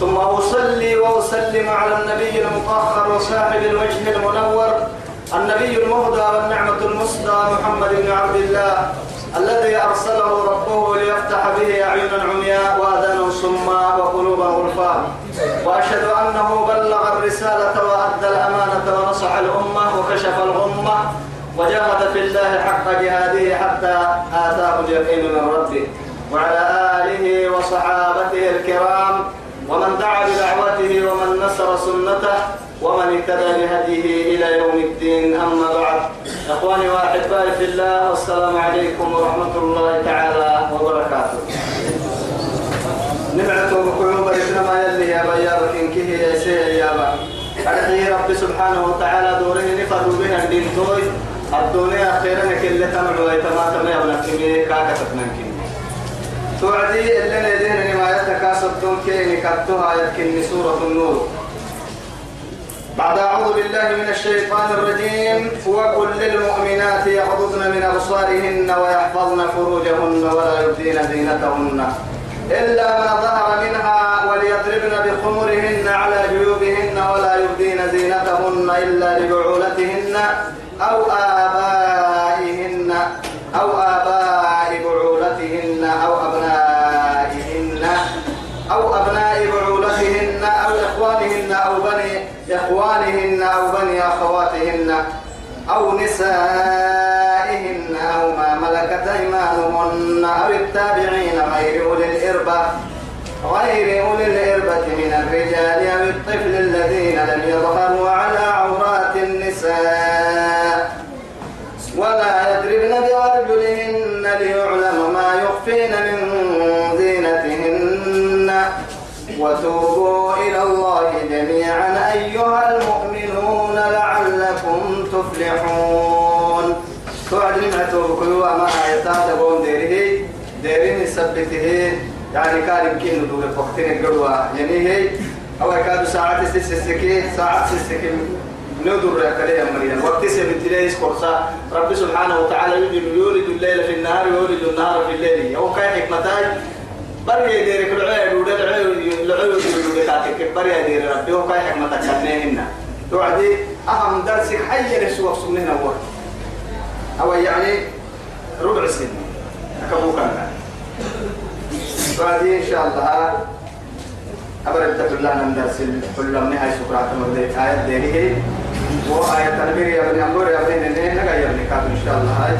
ثم أصلي وأسلم على النبي المطهر وصاحب الوجه المنور النبي المهدى والنعمة المصدى محمد بن عبد الله الذي أرسله ربه ليفتح به أعينا عمياء وآذانا صماء وقلوبا غلفاء وأشهد أنه بلغ الرسالة وأدى الأمانة ونصح الأمة وكشف الغمة وجاهد في الله حق جهاده حتى آتاه اليقين من ربه. وعلى آله وصحابته الكرام ومن دعا بدعوته ومن نصر سنته ومن اهتدى بهديه إلى يوم الدين أما بعد. إخواني واحبائي في الله والسلام عليكم ورحمة الله تعالى وبركاته. نبعته بقلوب ما يلي يا بيار كنكه يا سي يا با. أرحي رب سبحانه وتعالى دوره نفر بها الدين توي. الدنيا خيرا كل تمر ويتما تما يبنى كمي كاكا تتنكي توعدي اللي ندين ما دون كيني كتوها يكن سورة النور. بعد أعوذ بالله من الشيطان الرجيم. وقل للمؤمنات يغضضن من أبصارهن ويحفظن فروجهن ولا يبدين زينتهن إلا ما ظهر منها وليضربن بخمرهن على جيوبهن ولا يبدين زينتهن إلا لبعولتهن أو آبائهن أو آباء بعولتهن أو أبنائهن إخوانهن أو بني إخوانهن أو بني أخواتهن أو نسائهن أو ما ملكت أيمانهن أو التابعين غير أولي الإربة غير أولي الإربة من الرجال أو الطفل الذين لم يظهروا على عورات النساء. ولا يضربن بأرجلهن ليعلم ما يخفين من زينتهن وتوبوا إلى الله جميعا أيها المؤمنون لعلكم تفلحون. توعد لما توبكوا ما آياتات تقوم ديره ديرين يثبته. يعني كان يمكن ندور وقتين القروة يعني هي أو كادوا ساعات سيسكي ساعات سيسكي ندور كليه مريم. وقت سبت ليس قرصا رب سبحانه وتعالى يولد الليل في النهار ويولد النهار في الليل. هو كاي حكمتاي بري ديرك العيل يولدك بري دير ربي هو كاي حكمتك كنهن توعدي أهم درسك حي لسوا سنين أول أو يعني ربع سنة. أكبوك أنا بعدين إن شاء الله. أبرد تقول من درس كل من هاي سكرات مرضي آية دينه وآية تنبير يا بني أمور يا بني نين نغير نكاد إن شاء الله. هاي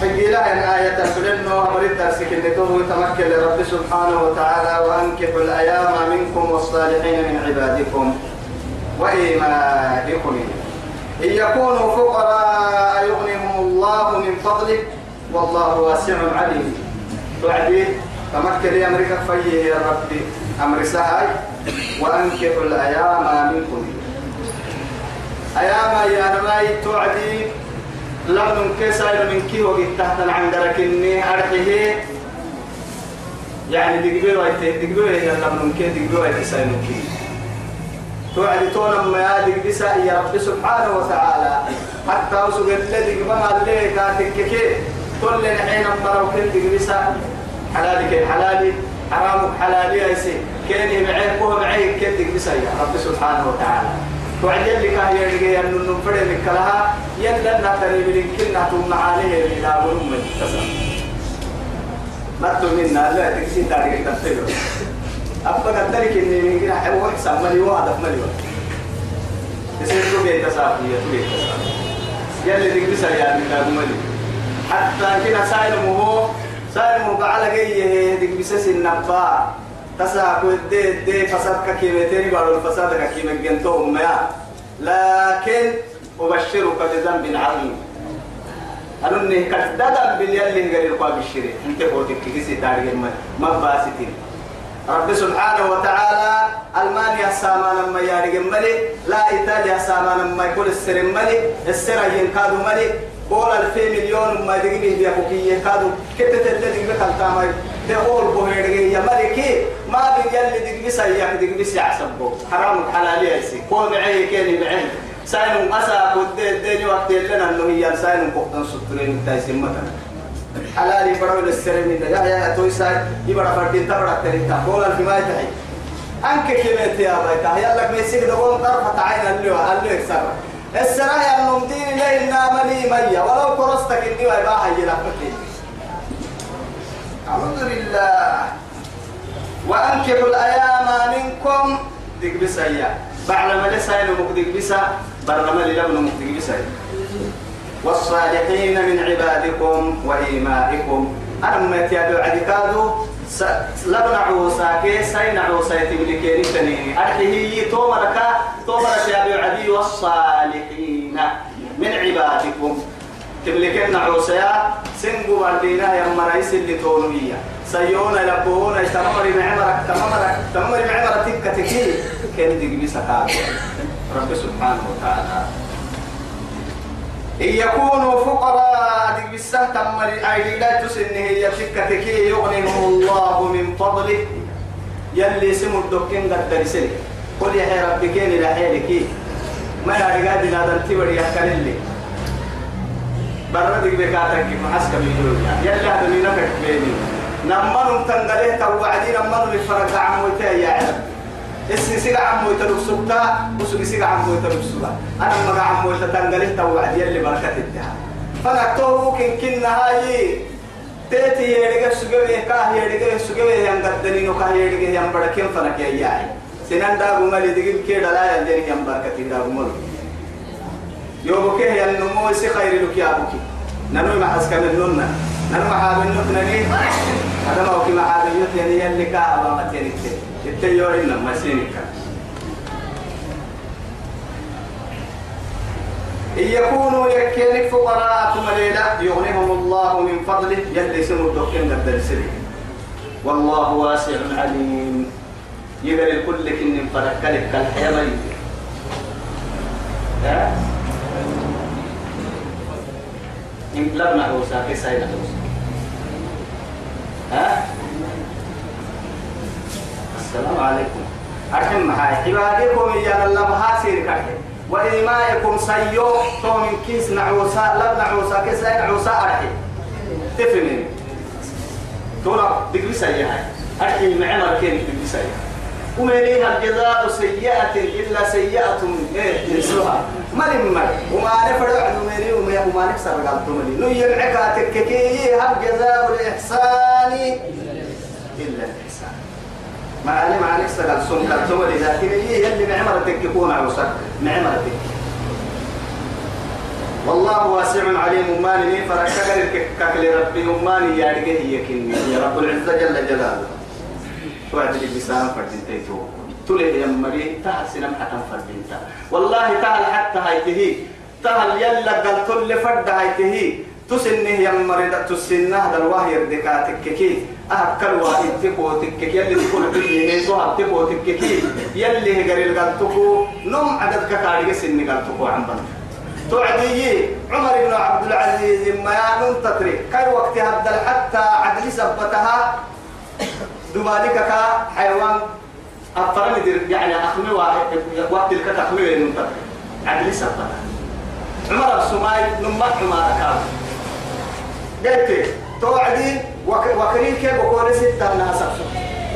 حقي لها إن آية تقول إنه أبرد درس كنتوه تمكن لرب سبحانه وتعالى وأنكحوا الأيام منكم والصالحين من عبادكم وإيمائكم إن يكونوا فقراء يغنهم الله من فضله والله واسع عليم. بعدين تمكن لي أمريكا فيه يا ربي أمر سهل. وأنكحوا الأيام منكم. أيام يا رماي توعدي لم كسر من كي وقت تحت عن دركني أرحيه. يعني دقبير ويته دقبير يا لم كي دقبير ويته سايم كي توعدي تونا ما دقبسا يا رب سبحانه وتعالى. حتى وسق الذي قبل اللي كاتك كي. كل حين مروا كل دقبسا حلالك حلالي حرامك حلالي ايسي كيني معي كوه معي كيدك بس يا رب سبحانه وتعالى. وعجل لك هي اللي أن ننفر لك لها يلا نتري بلكنا ثم عليه إلى بلوم التسم ما منا لا تكسي تاريخ تفسيره أبقى قدرك إني من كنا حلو حساب ملي واحد ملي واحد يصير تبي تسافي تبي تسافي يلا تكبس يا من ملي. حتى كنا سائل مهو سائل مبعلى جيه ديك بسس النبا تسا كودي دي فساد كيمتين بارو الفساد كيم جنتهم ما لكن أبشرك بذنب عظيم. أنني كتدد باليالي قال القاب الشري أنت قلت كيسي تاريخ ما ما باستين رب سبحانه وتعالى ألمانيا سامان ما يارج ملي لا إيطاليا سامان ما يقول السر ملي السر ينكادو ملي قول ألف مليون ما يدقني بيا فوقي ينكادو كتة الذي بكال تامي تقول بوهيرجي يا ملكي ما بيجل دق بس يا دق بس يعصبه حرام حلالي هسي قوم معي كيني بعين ساينو أسا كود الدنيا وقت لنا إنه هي ساينو كوكتن سترين تايسين مثلا حلالي برو للسر من يا يا تويسا يبرا فردين تبرا تريتا قول الحماية تحي أنك كميت يا بيتا يلا ميسيك دقوم طرفة عين اللي اللي يكسر. السراء يا النمدين ليلنا ملي مية ولو كرستك إني ويباها يلفتي أعوذ بالله وأنكحوا الأيام منكم. دق بسيا ما لسا ينمك دق بسا برما للبن دق بسا والصالحين من عبادكم وإيمائكم. أما يتيادوا عدكادو لبن عوسا كي سين عوسا يتملكين التنين أرحيه تومرك. تومرك يا عدي والصالحين من عبادكم. تملكين عوسا سنقو بردينا يا مرايس اللي تونوية. سيونا لبونا تمر معمرك تمر تمر معمرك تكا تكي كان دي بسكار رب سبحانه وتعالى. إن يكونوا فقراء دي بسه تمر أي لا تسنه هي تكا تكي يغنيهم الله من فضله. يلي سمو الدكين قد درسل قل يا ربي كيني لحيلك ما يا رجال لا تنتبه يحكي لي بردك بكاتك محسك بيجونا يلا هذا نفك بيني نمر تنقله توعدي نمر لفرق عمويته يا عرب اسي سيغا عمويته لبسوكتا وسوكي سيغا عمويته لبسوكتا أنا ما عمويته تنقله توعدي اللي بركة الدها فنكتوه كن كن هاي تيتي يدك سوغي كاه يدك سوغي يان قدني نو كاه يدك يان بدكين فنك يا ياي سنان دا غمالي دغين كيدا لا يان يان بركة دا يوبك يا النمو سي خير لك يا أبوك ننو ما حسك من نونا ننو ما حاب نونا هذا ما وكي ما حاب يوت يعني يلي كا أبا ما تينك التيو إلا ما سينك إن يكونوا يكينك فقراء ثم يغنيهم الله من فضله. يلي سمو الدكين الدرسلي. والله واسع عليم. يقل الكل كن فركلك كالحياة مريض إن لبنا عوسا في سيدنا عوسا ها السلام عليكم أرحم معاي عبادكم يا الله بهاسير كحي وإيمائكم سيو تو من كيس نعوسا لبنا عوسا كيس نعوسا أرحي تفهمين تونا دقري سيئة أرحي معمر كين دقري سيئة ومنيها الجزاء سيئة إلا سيئة إيه مثلها. مالي مالي وما نفرع مني وما وما نكسر قلت مني نو يمعك تككي هل جزاء الإحسان إلا الإحسان. ما علم عن نكسر قلت سن قلت لكن هي اللي معمر تككون على معمر تككي والله واسع عليم مالي فركك ككل ربي يكني يا رب العزة جل جلاله. توعد لي بسام فردين تيتو تولي يا مري تهل سنم حتى فردين تا والله تهل حتى هايته تهل يلا قال كل فرد هايته تسنه يا مري تسنه هذا الواهي ردكاتك كي أهكل واحد تكو تكك يلي تكون تبني نيسوها تكو تكك يلي هجري قال تكو. نم عدد كتاري سن قال تكو عن بنت توعدي عمر بن عبد العزيز ما يانون تتري كاي وقت هبدل حتى عدل سبتها؟ دمالك كا حيوان أفرم دير يعني أخمي وقت تلك تخمي نمتر عدل سبتها عمر السماي نمت عمر كام قلت توعدي وكريم كيف بقول ستة الناس سكسو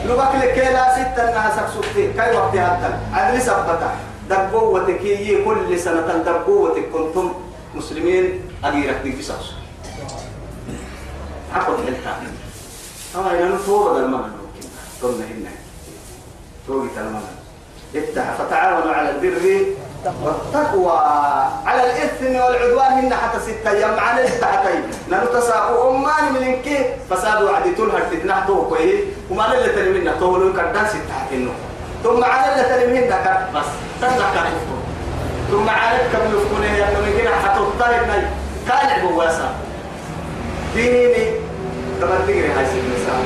لبك لك لا ستة الناس سكسو كاي وقت هبدل عدل سبتها دبوتك هي كل سنة دبوتك كنتم مسلمين أجيرك دي بسوس عقد هلتا أما إذا نتوبة المال قلنا هنا. توبة المال افتح فتعاونوا على البر والتقوى. على الإثم والعدوان هن حتى ستة أيام. عن التحتين نحن تساقوا أمان من إنك فسادوا عديتون هرتتنا توقعي وما اللي تنمينا تولوا كردان ستة حتنو ثم على اللي ذكر بس. تذكر ثم على كم يفكونه يعني من كنا حتطلب ناي. كان واسع. ديني تقري هاي النساء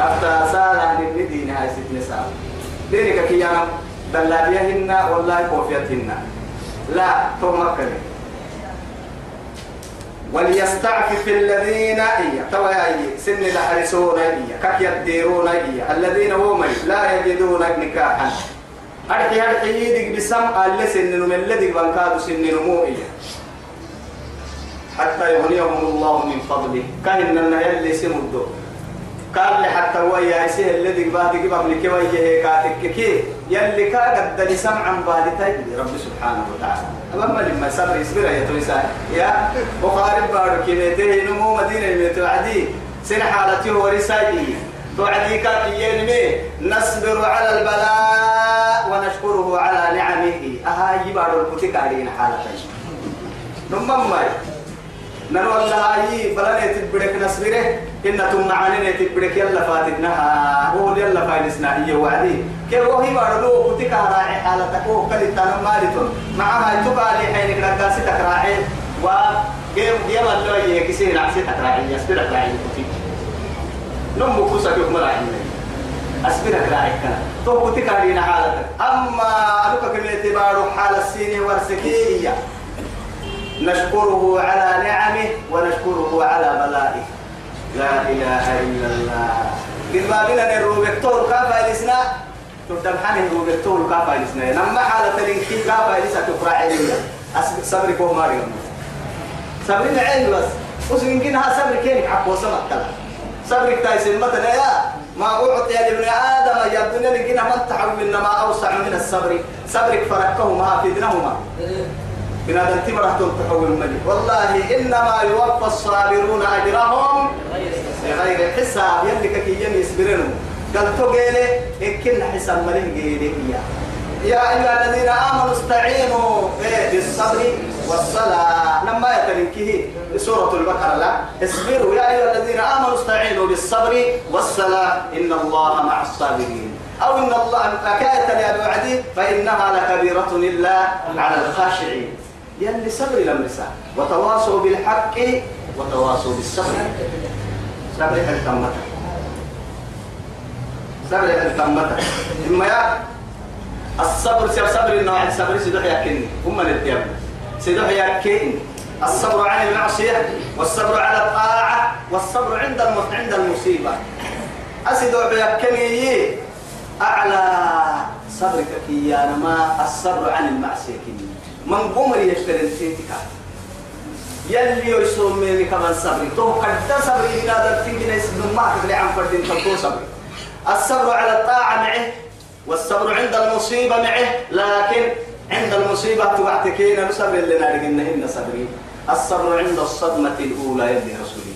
أفتى سالة للدين هاي ست نساء دينك كيانا؟ دلابيهن والله كوفيتهن لا تمكن وليستعفف الذين إيا توا إيا سن لحرسون إيا كك يديرون إيا الذين هم لا يجدون نكاحا. أرحي أرحي يدك بسم اللي سن من الذي بنكاد سن نمو إيا حتى يغنيهم الله من فضله. كان اللي سمدو قال لي حتى هو يا سيه الذي بعد قبل لك وجهه كاتك كي. يلي كاد دل سمعا بعد رب سبحانه وتعالى. أما لما صبر يصبر يا تويسا يا بخاري بارك كنيته نمو مدينة متوعدي سن حالتي هو رسالي توعدي كاتي ينمي نصبر على البلاء ونشكره على نعمه. أها يبارو الكتك علينا حالتين نمم ماي. نرو الله هاي فلان يتبرك نصبره. إن تم معانين يتبرك يلا فاتنها هو يلا فاينسنا هي وعدي. كيف هو هي بارلو؟ كتك راعي حالتك. هو كل تنم مالتون. معها يتبع لي حينك رقاسي تكراعي و جيم جيم الله هي كسي نعسي تكراعي يسبرك راعي. كتك نم بكوسا كيف مراعي أسبرك راعي كنا. تو كتك علينا حالتك. أما ألوك كمية بارو حال السيني ورسكية. نشكره على نعمه ونشكره على بلائه. لا إله إلا الله. قد ما بنا الروبكتور كافا الإسناء تدمحن الروبكتور كافا الإسناء نما حالة الإنكي كافا الإسناء تفرع إليا أسبق كو ماريو صبري معين بس. وسن كنها صبري كينك عقو سمك كلا صبري تايسن مثلا يا. ما أعطي لابن آدم يا الدنيا لكنا من تحول إنما أوسع من الصبر. صبرك فركهما في دينهما بنادى تمرة تحول الملك. والله إنما يوفى الصابرون أجرهم بغير حساب. يلي كيين يصبرون قال تقيلي إكن حساب ملك قيلي يا أيها الذين آمنوا استعينوا بالصبر والصلاة. لما يتلنكه سورة البقرة لا. اصبروا. يا أيها الذين آمنوا استعينوا بالصبر والصلاة. إن الله مع الصابرين. أو إن الله حكاية يا فإنها لكبيرة إلا على الخاشعين. يلي صبر لم وتواصوا بالحق وتواصوا بالصبر. صبر هل تمت صبر هل تمت إما يا الصبر سير صبر إنه عن صبر سيدوح يكني هم الاتياب سيدوح يكني الصبر عن المعصية والصبر على الطاعة والصبر عند عند المصيبة. أسيدوح يكني أعلى. صبرك كيانا ما الصبر عن المعصية كني من قمر يشتري التيتك يلي يسوم مني كمان صبري. تو قد صبري؟ إلى ذا تنجي يسمى ما تدري عن فردين تلقو صبري. الصبر على الطاعة معه والصبر عند المصيبة معه لكن عند المصيبة توعتكين نصبر لنا لقنهن صبري. الصبر عند الصدمة الأولى يلي رسولي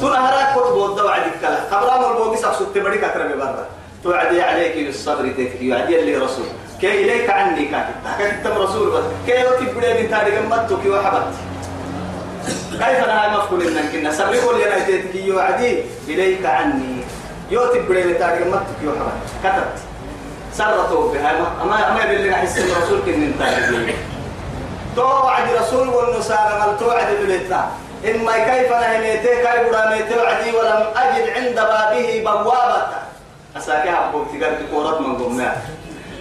تنهرات قد بود وعدك كلا قبرام البوغيس أقصد تبريك أكرم برا توعدي عليك بالصبر تكفي. يعدي اللي رسول. كي إليك عني كاتب. كاتب رسول بس. كي يوتي من تاريخ متك وحبت كيف أنا مفكور إنك كنا؟ سبري قول يا نايتك يوعدي إليك عني. يوتي من تاريخ متك وحبت كتبت. سرته بها أما أما بالله أحس الرسول كن من تاريخ توعد رسول والنسال مال توعد بالإطلاع إما كيف نهميته كيف رميته وعدي ولم أجد عند بابه بوابة. أساكي أبوك تقرأ كورات من قمنا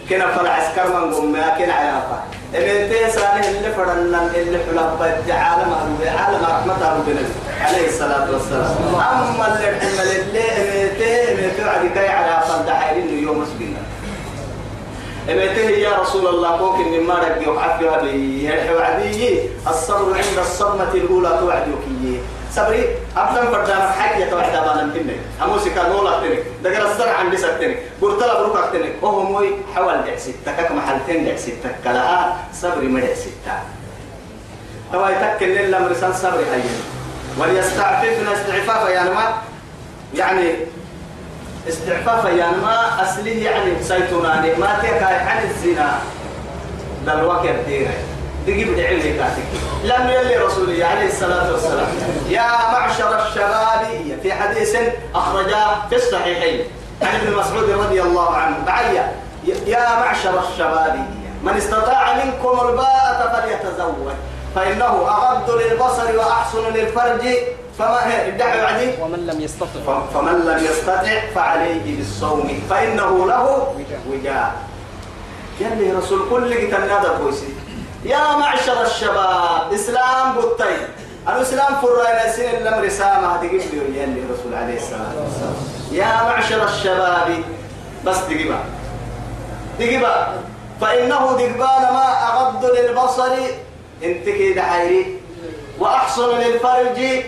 كنا فرع عسكر من قمنا كنا عيافا إمتى سانه اللي فرنا اللي حلب عالم عالم رحمة ربنا عليه الصلاة والسلام. أما اللي حمل اللي إمتى إمتى عدي كي على فرد حيرين يوم مسجنا إمتى يا رسول الله كوك إن ما رجع وعفي هذه وعدي. الصبر عند الصدمة الأولى توعدك صبري أبدا فردانا حاجة توعد أبانا مكنة أموسي كان ولا دقر السرع عن بس تني قلت له بروك تني وهو موي حوال دع ستة كك محلتين دع ستة كلا صبري ما دع ستة توا يتكل لله مرسال صبري هاي. وليستعففنا استعفافا يعني ما يعني استعفافا يعني ما أصله يعني سيتوناني. ما تكا عن الزنا. دلوك يبدينا دقي بدعي لي كاتك لم يلي رسولي عليه الصلاة والسلام. يا معشر الشباب في حديث أخرجاه في الصحيحين. عن ابن مسعود رضي الله عنه. بعيا يا معشر الشباب من استطاع منكم الباءة فليتزوج. فإنه أغض للبصر وأحسن للفرج. فما هي؟ ادعوا عدي ومن لم يستطع. فمن لم يستطع فعليه بالصوم. فإنه له وجاء. يلي رسول كل قتلنا هذا كويسي يا معشر الشباب إسلام بطي الإسلام فرائنا سن لم رسامة تجيب لي يلي رسول عليه الصلاة والسلام يا معشر الشباب بس تجيبها تجيبها فإنه دقبان ما أغض للبصر. أنت كده حيري. وأحسن للفرج.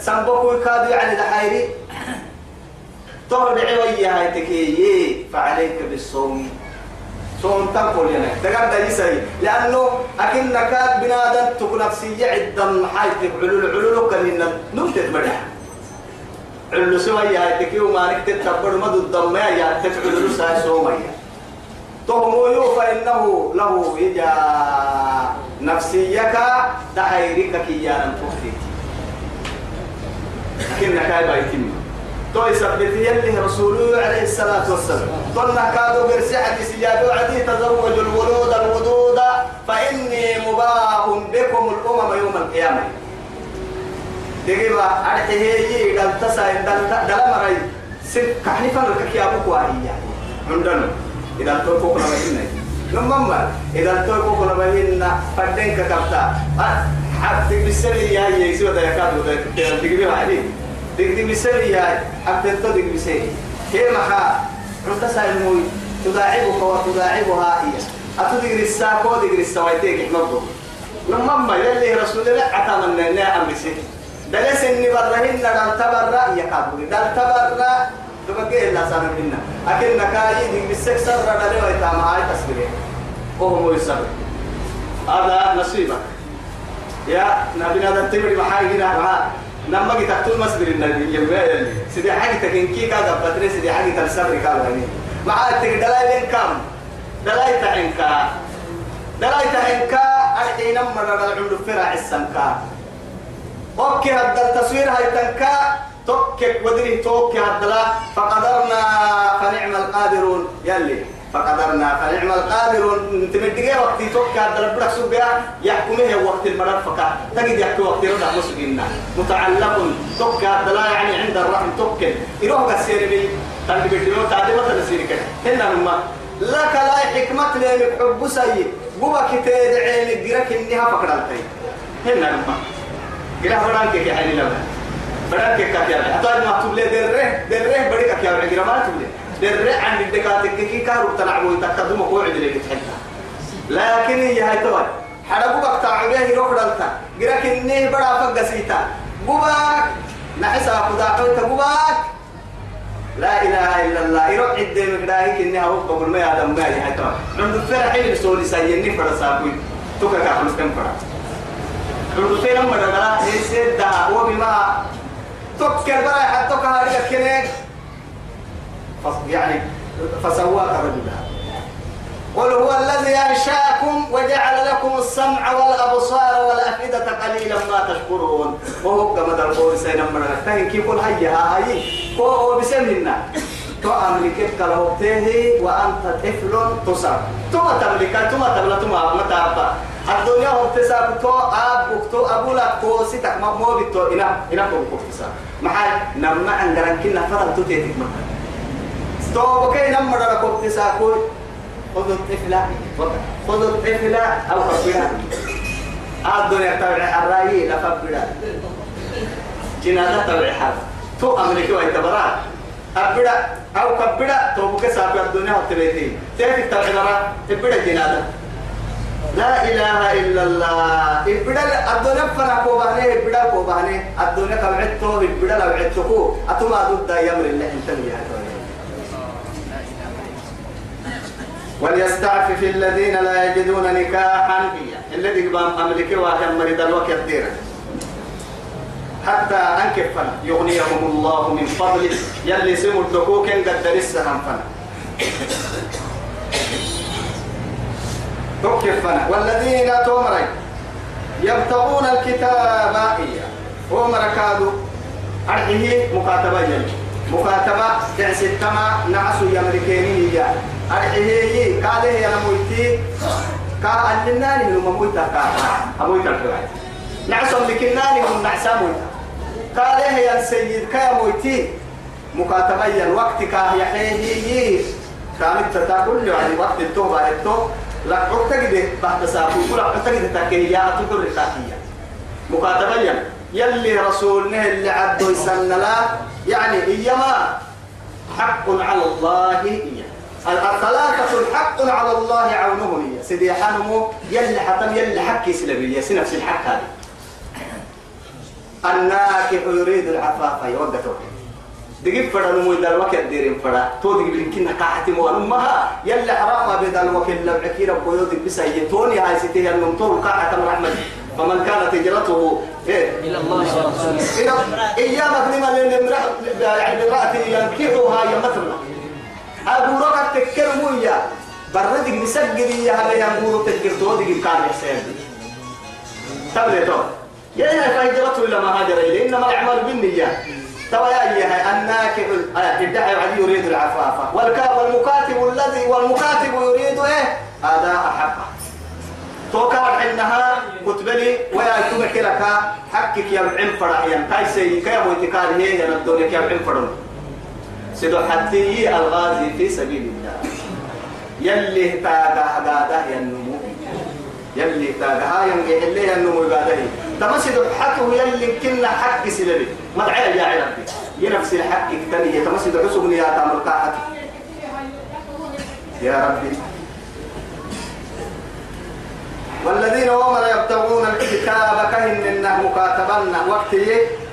سنبكو كادو يعني دحيري تهرب عوية هاي تكي فعليك بالصوم. صوم تنقل يعني تقدر يسري لأنه أكنك بنادم تكون نفسية عدا حاجتك علول علولك لأن نمتد بدح علو سوية هاي تكي وما نكتب تبر مدو الضمية يا تفعل لسا سومية. تهمو فإنه له يجا نفسيك تحيرك كيانا تخفيك كنا كاي بايتم تو يثبت يلي رسوله عليه الصلاة والسلام. قلنا كادوا برسعة سيادو عدي تزوج الولود الودود فإني مباح بكم الأمم يوم القيامة. دقيقة أرحيه قال تسا دل مرأي سن كحني فرق كي أبوك واهي عندنا إذا توقف لما هنا لما إذا توقف لما هنا فدين كتبتا حتى بالسري يا يسوع ده يكاد ده تقولي عليه تقولي بالسري يا انت تقولي بالسري هي مخا عند سايموي تداعبك وتداعبها هي. أتدقري الساكو تقري السوايتك نبض لما ما يلي رسول الله أن أمر سيك دلس إني برهن دل تبرع يكابوري دل تبرع تبقى إلا سنة منا أكن نكاي دي بالسك سر دل ويتام هاي تصوير وهم يسر. هذا نصيبك. يا نبينا محاي هنا. معاه لما جيت تقول مصدر النبي يبقى يلي سيدي حاجة تكين كي كذا بدري سيدي حاجة تنسر كذا يعني. معاه تقدلاي كم دلاي تعنكا دلاي تعنكا أرحين مرة العمر فرع السمكا أوكي هذا التصوير هاي تنكا توكك ودري توكي هذا فقدرنا فنعم القادرون. يلي فقدرنا. فنعم القادرون تمدقي وقت توكي هذا البرك سبيا يحكمه وقت المرض فكا تجد يحكي وقت رضا مسجنا متعلق توكي هذا يعني عند الرحم توكي يروح قسير بي. تنبي بديو تعليمة تنسير كده. هنا نما. لك لا حكمة لك حب سيء بوبا كتير عينك جرك إنها فقدرتي هنا نما. كده فران كي يعني لما فران كي كاكيا أتوقع ما تقول دره دره بدي كاكيا وعندي ما تقول دره عند الدكاتره كي كارو تلعبوا يتقدموا قوي عند اللي تحلها لكن هي هاي توي. حربوا بقى تعبيه يروح دلتا. جرك إني بڑا فقسيتا بوباك نحسها خدا حويتا. بوباك لا إله إلا الله. يروح عدة مقداهي كني هو بقول ما يعلم ما هي هاي توي. عند الفرح اللي سولي سيني فرا سابوي توكا كافلس كم فرا. عرضتين لما دغلا يسد دا وبما تكر برا حتى كهاري كنك يعني فسواك رجلا قل هو الذي أنشأكم وجعل لكم السمع والأبصار والأفئدة قليلا ما تشكرون. وهو كما تقول سينا مرة فهن كيف يقول هيا؟ هاي هو بسمنا. تملك كالهوتيه وأنت طفل تصاب ثم تملك ثم تملك ثم متى الدنيا هو تساب تو أب تو أبو لا تو ستك. ما مو بتو. إنا إنا كم كفتسا محل نما عندنا كنا فرق تو تيتك ما تو بكي نما دنا كفتسا كوي خذ الطفل خذ الطفل أو كفلا الدنيا تبع الرأي لا فبلا جنازة تبع حال تو أمريكا ويتبرع أبدا أو كبدا تو بكي ساب الدنيا هتبيتين تيتك تبع تبدا جنازة لا. إله إلا الله. إبدا الدنيا فنا كوبانه إبدا كوبانه الدنيا كبعته إبدا لو عدته أتما ضد يمر الله أنت وليستعفف الذين لا يجدون نكاحا. الذي قام أمريكا وكان مريض الوقت ديرا حتى أنكفنا يغنيهم الله من فضله يلي سموا الدكوك قد لسهم فنا توكفنا والذين تومري. يبتغون الكتاب. إياه ومر كادوا أرحيه مكاتبة يلي مكاتبة تعس التما نعس يمركيني يا أرحيه قاله يا نمويتي قال لنا من ممويتا كا. أمويتا كا. نعس لكناني من نعس أمويتا قال يا سيد كيا مويتي. مكاتبيا وقت كاه يحيي كانت تاكل يعني وقت التوبة التوبة لا عقتك بعد ساكو كل عقتك تاكي يا تدر تاكيا مكاتبيا يلي رسولنا اللي عدو يسن لا. يعني إيما حق على الله إياه الثلاثة حق على الله عونه هي سيدي حنمو يلي حتم يلي حكي سلبية سنفس الحق هذه. الناكح يريد العفاف يوقته دقيق فدا نمو إذا الوكل ديرين فدا. تو دقيق لكنا قاعتي مو أمها. يلي حرام بيد الوكل لبعكي ربو يودك بس يتوني هاي ستيه النمطور قاعة رحمة. فمن كانت هجرته إيه؟ إلى الله ورسوله إلى إيامك لما يعني امرأة ينكحها يمثلنا أبو ركعت تكرموا يا بردك بسجل يا هذا ينقول تذكر تودك كان حسين تبلي يا يا فهجرته إلى ما هاجر إليه. إنما الأعمال بالنيات ترى يا أيها الناكح ادعي علي يريد العفاف. والمكاتب الذي والمكاتب يريد إيه؟ أداء حقه. توكا حينها كتبلي ويا تبكي لك حقك يا العم فرح يا كايسي كيا موتكال هي يا الدنيا كيا العم فرح سيدو حتى الغازي في سبيل الله. يلي تاغا هذا يا النمو. يلي تاغا ينجي اللي يا النمو قاده تمسد حقه يلي كنا حق سلبي ما دعي يا عربي ينفس الحق تاني تمسد عصب يا تامر يا ربي. والذين هم يبتغون الكتاب كهن إنه مكاتبنا وقت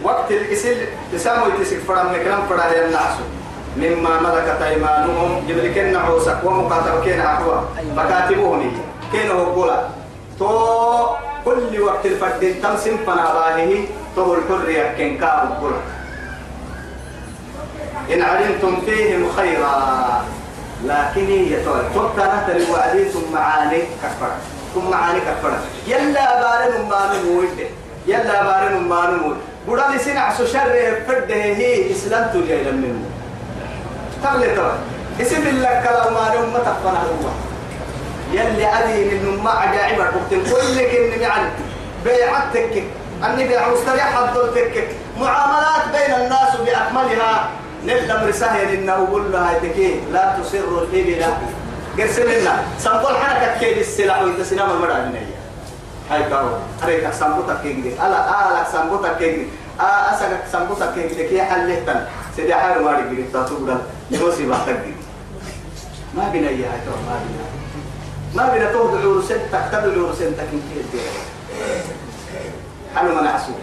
وقت الإسل تسامو يتسك فرام نكرم فرام الناس. مما ملكت أيمانهم. جبل كن عوسك ومكاتب كين عقوا فكاتبوهم كين هقولا تو كل وقت الفرد تمسم فناباهه تو الحرية كن كاب إن علمتم فيهم خيرا. لكن تو تبقى نتري وعديتم معاني كفرت ثم معاني كفر يلا بارن ما نموت يلا بارن ما نموت بودا لسنا عسو شر فرد هي إسلام تولي إلى منه. تغلي ترى. اسم الله كلا ما نم تفنا هو. يلي ادي من ما عجائب الوقت كل كن يعني بيعتك اني بيع مستريح حضرتك معاملات بين الناس بأكملها. نلم رسائل إنه قول لها لا تسر الابل قرسلنا سنقول حركة كيد السلاح وإنت سنام المرأة جنية هاي كارو هريك سنبوتك كيد ألا آلا سنبوتك كيد آ أسك سنبوتك كيد كي حلتن سيدي حار ما رجلي تاتوبرا يوسي بحتك ما بنا إياه هاي ما بنا ما بنا تهد عورسين تكتب العورسين تكين كيد حلو من عسول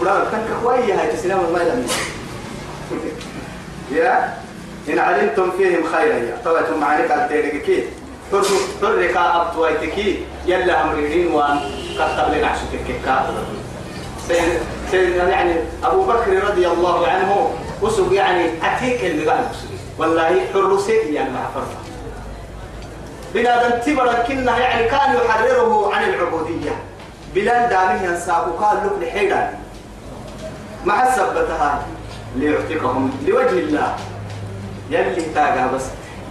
برا تنك خوية هاي. تسلام المرأة يا؟ إن علمتم فيهم خيرا يا طبعتم معاني قال تيرك كي. حر حر كا أبتويتك يلا أمرين وأن كتب لنا عشتك كا يعني أبو بكر رضي الله عنه وسب يعني أتيك المقال والله حر سيء يعني مع فرقه بلاد تبرا كنا يعني كان يحرره عن العبودية. بلاد دامه ينساق قال لك لحيرا مع السبتها ليعتقهم لوجه الله. يلي تاجا بس.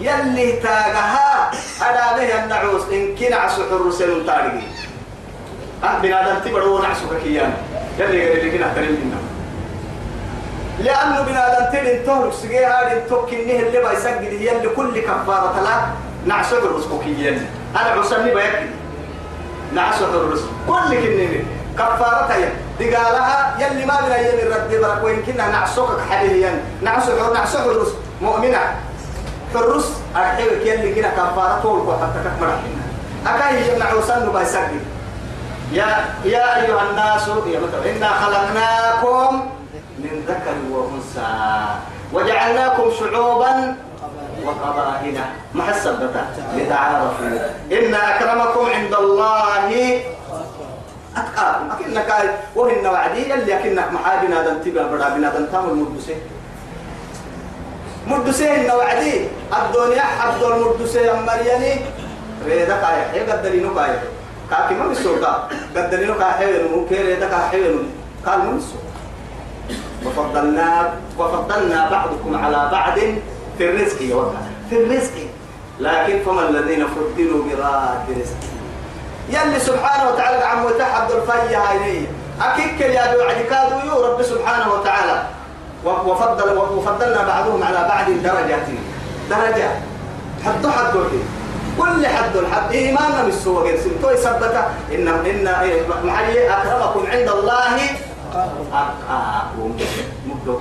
يلي تاجها أنا به النعوس إن كنا عسو حرسين تارجي أه بنادم تبرو نعسو كيان. يلي قال لي كنا ترين لأنه بنادم تلين تهرك سجى هذا توكنيه اللي بيسجد يلي كل كفارة لا نعسو حرس كيان. أنا عسني بيكي. نعسو حرس كل كنيه كفارة هي دقالها يلي ما بنا يلي الرد برك كنا نعسوك حاليا نعسو حرس نعسو مؤمنة. فالرس أرحيو كيالي كنا كفارة طول حتى كفر أكاي يمنع وسن بيسجل يا يا أيها الناس يا مثلا. إنا خلقناكم من ذكر وأنثى. وجعلناكم شعوبا وقبائل. محسبة لتعارفوا. إن أكرمكم عند الله أتقاكم. أكنك وهن وعدي. اللي أكنك محابنا دنتبه بدا بنا دنتام المدسين مردسين وعدي. الدنيا عبد المردسين مرياني. ريدا كاي هي قدرينو كاي كاكي ما بسوكا قدرينو كاي هي كي ريدا كاي هي قال من وفضلنا وفضلنا بعضكم على بعض في الرزق يوقع في الرزق. لكن فما الذين فضلوا براد رزق يلي سبحانه وتعالى عم وتحد الفيا هاي. أكيد يا وعد كادو يو رب سبحانه وتعالى. وفضل وفضلنا بعضهم على بعض درجات. درجات حد حد كل حد الحد. إيماننا من السوء غير سنتو يثبت إن إن محلي أكرمكم عند الله. أتقاكم مبدو.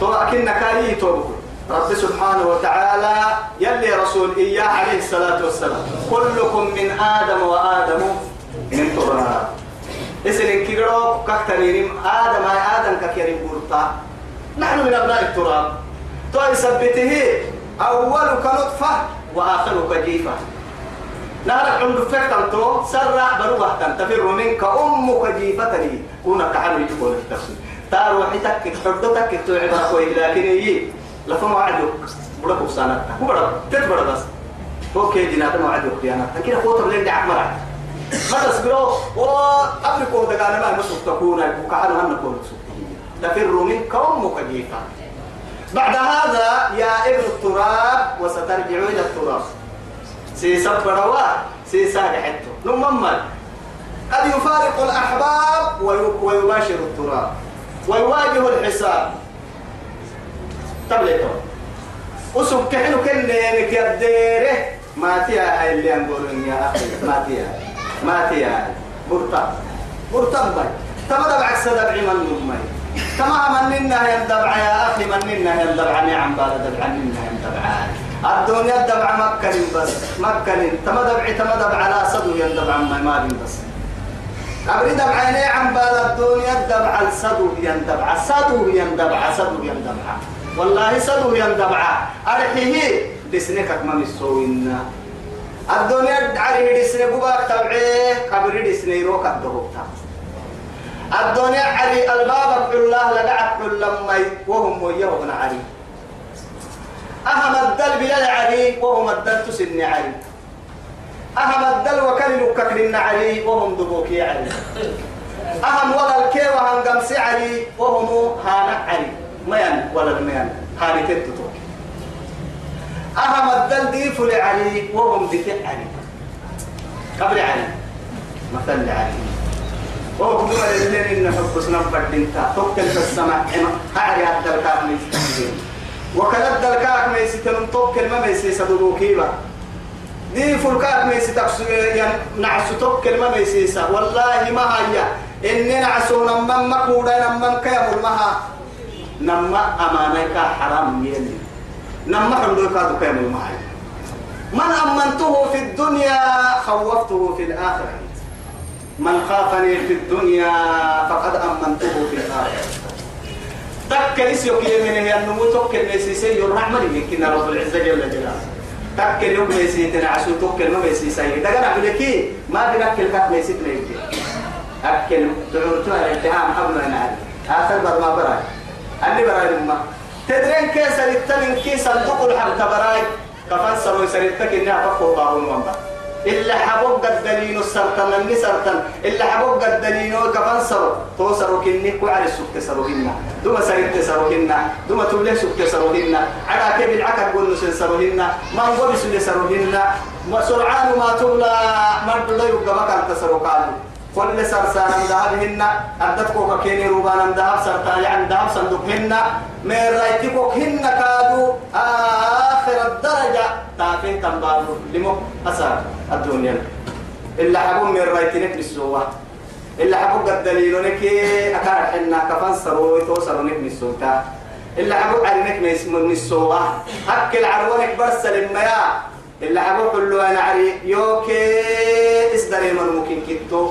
تو أكن كاي تو رب سبحانه وتعالى يلي رسول إياه عليه الصلاة والسلام. كلكم من آدم وآدم. من تراب اسن كيرو كاكترين آدم آدم ككيرين بورتا نحن من أبناء التراب. تو يثبته أولك نطفة وآخرك جيفة نهرك عند فكتن تو سرع بروح تفر منك أمك جيفة لي. كونك حلو يتقول التفسير تارو حتك حدتك توعد أخوي لكن يجي لفما وعدك بڑا بسانات هو بڑا تت بڑا بس. هو كي جنات ما وعدك ديانا كده هو تبلين دي عمرك ما تصبروا وأبركوا دقانا ما مسوك تكون. وكحلو هنك تفر منك أمك جيفة بعد هذا يا ابن التراب وسترجع إلى التراب. سيسب بروا سيساق حتو نمما قد يفارق الأحباب ويباشر التراب. ويواجه الحساب. تبليتو وسب كحلو كن لك يديره ما تيا اللي أنقولون يا أخي ما تيا. ما تيا برتا برتا باي. تمام بعكس دبعي من نمي تمام مننا يندبع يا أخي؟ مننا يندبع نعم بالا دبع مننا يندبع الدنيا دبع مكة بس مكة تما دبع تما دبع لا صدو يندبع ما مال بس. أبري دبع نعم بالا الدنيا دبع الصدو يندبع صدو يندبع صدو يندبع والله صدو يندبع أرحيه دسنكك ما مسوينا. الدنيا عري دسنك بوباك تبعيه قبري دسني روك الدهوتا الدنيا علي الباب الله لقعت لما وهم وياه علي. أهم الدل بلا علي وهم الدل تسن علي. أهم الدل وكل لككرن علي وهم دبوكي علي. أهم ولا الكي وهم قمس علي وهم هانا علي. ميان ولا ميان هاني تتتو أهم الدل ديف لعلي وهم دفع علي. قبل علي مثل علي وهو كل إن حب سنم بدنتا توكل في السماء هاري الدلكاك ميستنجين وكلا الدلكاك ميستن توكل ما ميسي سدودو كيبا. دي فلكاك ميسي تقسو نعسو توكل ما ميسي والله ما هيا إني نعسو نمم مكودا نمم كيامل مها نمم أمانيك حرام يلي نمم حمدوك هذا كيامل مها من أمنته في الدنيا خوفته في الآخرة. من خافني في الدنيا فقد أمنته في الآخرة. تكل اسيوك يمين هي النمو تكل ميسيسي الرحمة يمكن رب العزة جل جلاله. تكل يوم ميسي تنعسو تكل ما ميسيسي دقنا عبدكي ما بنكل كات ميسي تنيجي أكل تعورتها الاتهام حبنا نعرف. آخر بر ما براي. اللي براي لما تدرين كيس الاتمن كيس صندوق الحب تبراي. كفان سروي سريتك إنها فقه باهون وانبا. إلا حبوب الدليل سرطن اللي سرطن إلا حبوب الدليل كفن سرو. تو سرو كني كوعر السكت سروهن دوما سريت سروهن دوما تبلي سكت سروهن على كيف العكب قول نسل سروهن ما هو بسل سروهن سرعان ما تبلى ما تبلى يبقى مكان تسرو قالوا كل سرسان ذهبهن أدتكو كيني روبان ذهب سرطان يعني ذهب صندوقهن من رايتكو هن كادوا آخر الدرجة تافين تنبالو لمو أسار الدنيا إلا حبو من رايتنك للسوة إلا حبو قد دليلونك أكار حنا كفان سروي توصلونك للسوة إلا حبو عرنك من السوة أكل عروانك برسل المياه إلا حبو حلو أنا عري يوكي إصدري من ممكن كتو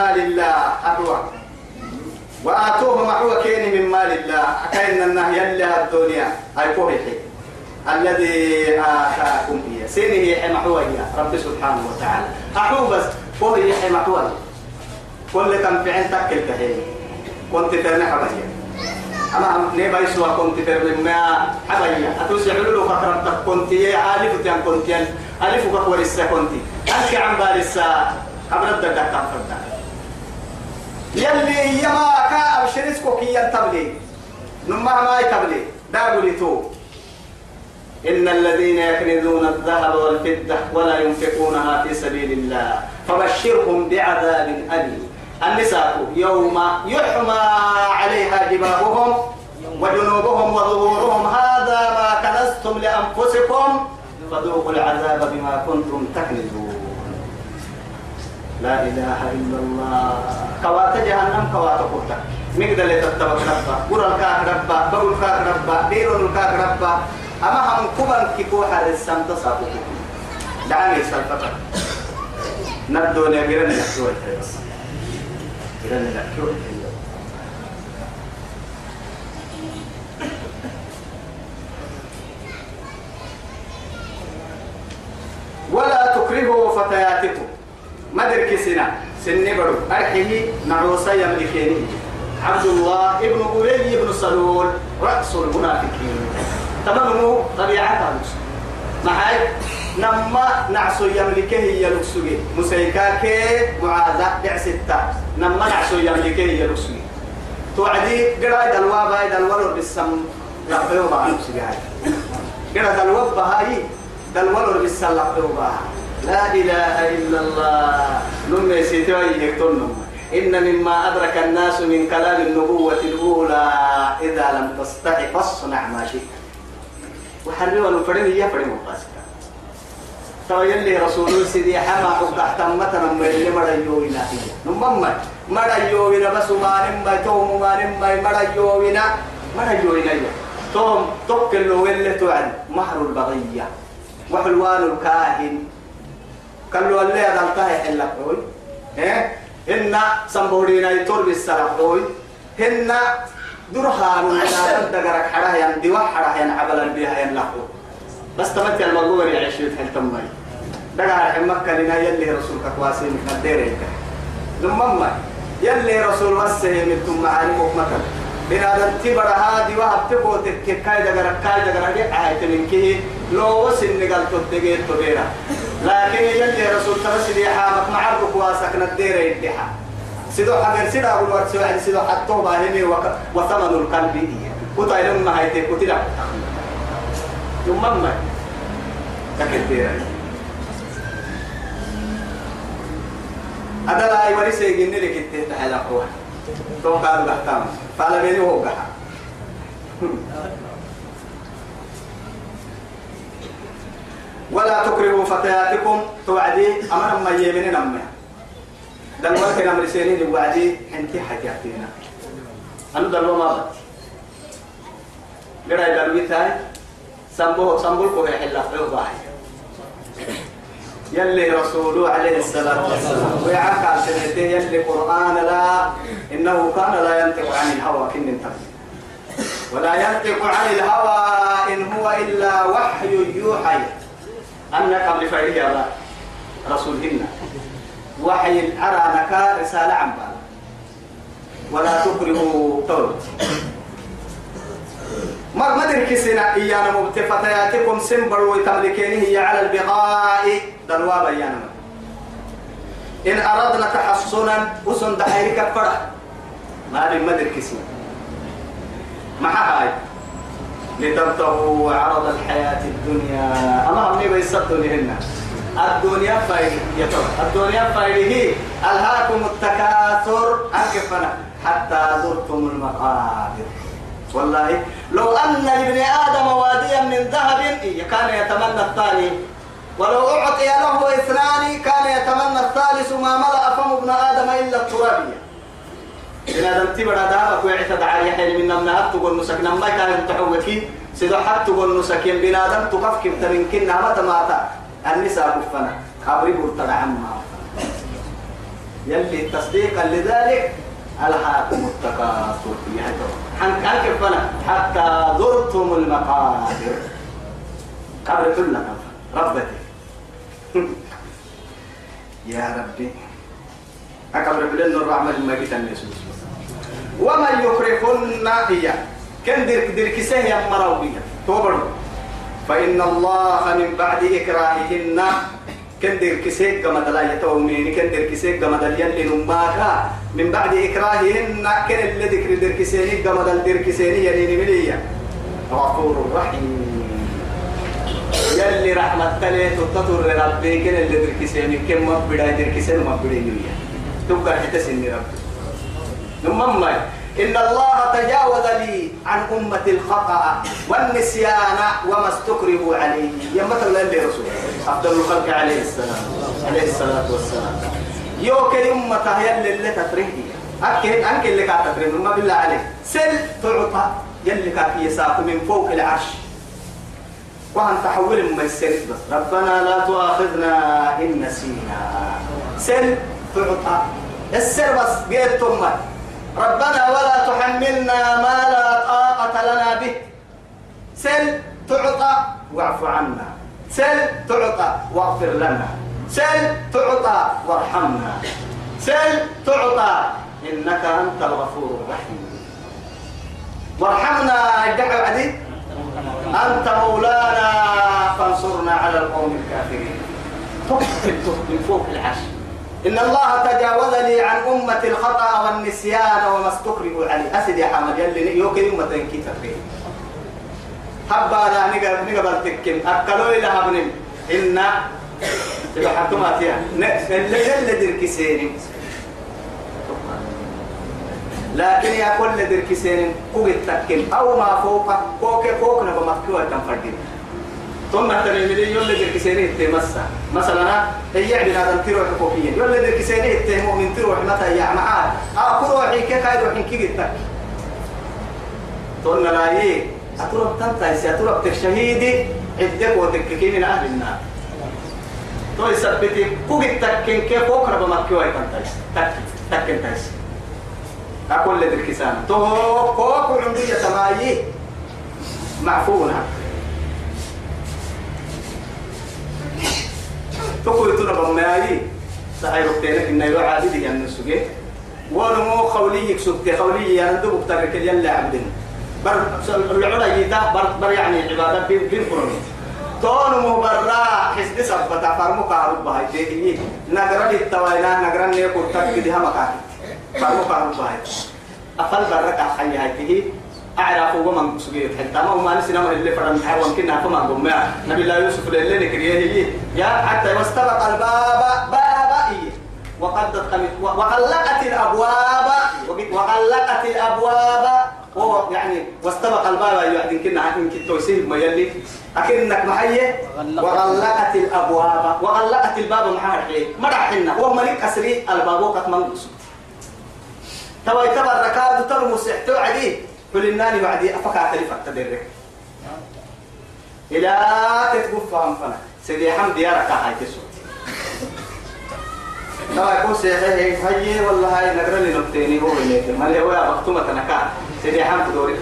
مال الله أحوى وآتوه محوى كين من مال الله. أكاين النهي يلي الدنيا. أي فوحي الذي آتاكم هي. سيني هي محوى هي. رب سبحانه وتعالى. أحو بس فوحي هي محوى كل كم في عين تكل كهين كنت ترني حبايا. أما نبا يسوى كنت ترني ما حبايا. أتوسع له فكرتك كنت يا ألف تيان كنت ألف كفور السا كنت أنك عم بالسا أبرد دك فردا يلي يما كا أبشرسكو كي ينتبلي. نما ما يتبلي. داغولي تو. إن الذين يكنزون الذهب والفضة ولا ينفقونها في سبيل الله. فبشرهم بعذاب أليم. النساء يوم يحمى عليها جباههم وجنوبهم وظهورهم. هذا ما كنزتم لأنفسكم. فذوقوا العذاب بما كنتم تكنزون. لا إله إلا الله. كوات جهنم كوات قرطة. مقدر تتبق ربا. قرى الكاك ربا بقول الكاك ربا بيرون الكاك ربا. أما هم كبن كيكو حارس سمت دعني سلفتك نبدو نبيرن نحكوه بس بيرن نحكوه ولا تكرهوا فتياتكم. مدرك سنة سن برو أرحيه نعوسى يملكيني عبد الله ابن أبي بن سلول. رأس المنافقين. تمامه؟ طبيعة معاي؟ نما نعسو يملكه هي لكسوجي مسيكاك معاذ دع ستة نما نعسو يملكه هي لكسوجي توعدي؟ قرأ دلوا باي دلوا بالسم. لقيو با لكسوجي هاي قرا دلوا باي دلوا بالسم. لقيو با لا إله إلا الله. نم سيتوي يكتون إن مما أدرك الناس من كلام النبوة الأولى إذا لم تستحي فاصنع ما شئت. وحرموا الفرن هي فرن مقاسكا تو يلي رسول سيدي حما حق احتمتنا من اللي مرا يوينا نمما مرا يوينا بس ما نما توم ما نما مرا يوينا. مرا يوينا توم توكل ولا توعد. مهر البغية. وحلوان الكاهن. قالوا اللي هذا الكاهن حلا قوي. إيه؟ إن سنبورينا يتور بالسلام هن درها من دقرك حراه ين دوا حراه ين عبلا بها ين لحو بس تمت المقبور يعيش في التمي دقر حمك لنا يلي رسولك كواسين قديرك ثم يلي رسول وسه من ثم معالمك مثلا بنادم تبر هادي وهب تبو تك كاي دقر كاي دقر دي عايت من كي لو وسن نقل تدقيت تبيرا لكن يلي رسول ترسل يحامك معرك واسك ندير يدحا سيدو حجر سيدا أقول ورد سيدا سيدو حتى باهمي وثمن القلب إيه كتا إلهم ما هيتي كتلا ثم ما تكتير هذا لا يوري يجيني لك التهت على قوة تو فعلا بيني هو قحا ولا تكرهوا فتياتكم توعدي أمر ما يمين نمه دل وقت نمر سينين وعدي حنتي حكيتنا أنا دل ما بات قرأ دل ويتاي سامبو سامبو كوه حلا عقباه يلي رسوله عليه الصلاة والسلام. ويعك على سنتين يلي قرآن لا إنه كان لا ينطق عن الهوى كن انتبه ولا ينطق عن الهوى إن هو إلا وحي يوحي. أنك قبل فريق رسولهن وحي أرانك رسالة عن بال ولا تكرهوا طول ما ما تركي سنة إيانا مبتفتياتكم سنبر ويتملكين هي على البغاء. دلوا بيانا إن أردنا تحصنا وسن دحيرك فرح. ما ما تركي سنة مع هاي. لتبتغوا عرض الحياة الدنيا. أما هم بيصدوا لهن الدنيا فايده الدنيا فايده ألهاكم التكاثر. أكفنا حتى زرتم المقابر. والله لو أن لابن آدم واديا من ذهب كان يتمنى الثاني. ولو أعطي له اثنان كان يتمنى الثالث ما ملأ فم ابن آدم إلا الترابية. إن آدم تبرا دابك ويعتد على يحيى من نمنا تقول نسك نما كان يمتحوكي سيدو حتى تقول نسك بن آدم تقف كيف تمكن متى ماتا النساء كفنا. خبري قلت عما. يلي تصديقا لذلك ألهاكم التكاثر حن كيفنا حتى زرتم المقابر. قبر كلنا ربتي. يا ربي. أكبر بلن الرحمة ما جيت النسوس ومن يكرهن هي. كن درك درك سهي مراوية توبر فإن الله من بعد إكراههن كن درك سيك كما دلا يتومين كن درك سيك كما دل يلي نماكا من بعد إكراههن كن اللي ذكر درك سيني كما دل درك سيني يلي نمليا غفور رحيم. يلي رحمة تلي تطور ربي كن اللي درك سيني كم ما بدا درك سيني ما بدا يلي تبقى حتى سيني ربي. نمم إن الله تجاوز لي عن أمة الخطأ والنسيان وما استكرهوا عليه. يا مثل اللي رسول. أفضل الخلق عليه السلام. عليه الصلاة والسلام. يو كلمة يلي اللي تفرهدي أكيد أنك اللي كانت تفرهدي ما بالله عليك. سل تعطى يلي كانت يساق من فوق العرش. وأن تحول من السر بس ربنا لا تؤاخذنا إن نسينا. سل تعطى. السر بس قيت ربنا ولا تحملنا ما لا طاقة لنا به. سل تعطى. واعف عنا. سل تعطى واغفر لنا. سل تعطى وارحمنا. سل تعطى إنك أنت الغفور الرحيم. وارحمنا ادعوا عديد أنت مولانا فانصرنا على القوم الكافرين. من فوق العرش. إن الله تجاوز لي عن أمة الخطأ والنسيان وما استكرهوا عليه. أسد يا حمد يلي يوكي أمة كي تفريه حبا أنا نقبل نقبل تكين أكلوا إلى هبنين إن تبقى حكومة فيها. يلي دركي سيني لكن يا كل دركي سيني قوة تكين. أو ما فوق فوق فوق نبقى مكوة تنفردين ثم تنمي يوم لديك سيني تمسا مثلا هي عندنا هذا تروح حقوقيا يوم لديك سيني تهم من تروح متى يا معاه أكو روحي كيف روحي كي جتك تقولنا لا إيه؟ أتروح تنتهي أتروح تشهيدي عدك وتككي من أهل النار. تو يثبتي كوجي تكين كيف فوق ربما مكيوي تنتهي تك تكين تنتهي أقول لديك سان تو فوق عندي تمايي معفونة. تقول ترى بماي سعي ربتينك إنه يعادي دي أن السجى ونمو خوليك سكت خولي يندب بترك يلا عبدين. بر العلا يدا بر بر يعني عبادة بين بين قرني تون مو برا حسد سبتا فرمو كارب باي تيجي نغرا التواينا نغرا نيكو تكدي هم كار فرمو كارب باي أفل برا كحيي هاي تيجي أعرف هو من سجيت حتى ما هو ما نسينا ما اللي فرن حيوان كنا فما قمنا نبي الله يوسف اللي نكريه هي يا حتى واستبق الباب بابا وقدت وغلقت الأبواب وغلقت الأبواب هو يعني واستبق الباب يعني كنا عارفين كنت توسيل ما يلي. أكنك محية وغلقت. الأبواب. وغلقت الباب محار حيه مرحنا هو ملك أسري الباب وقت منقص تبا يتبع الركاد ترمس احتوى عديه كل الناني بعدي أفكا تلفك تدرك إلى تتقف فهم سيدي حمد يا ركا هاي تسو ترى يكون سيحي هاي والله هاي نقرأ لي نبتيني. هو اللي ما اللي هو يا بختومة نكا سيدي حمد دورك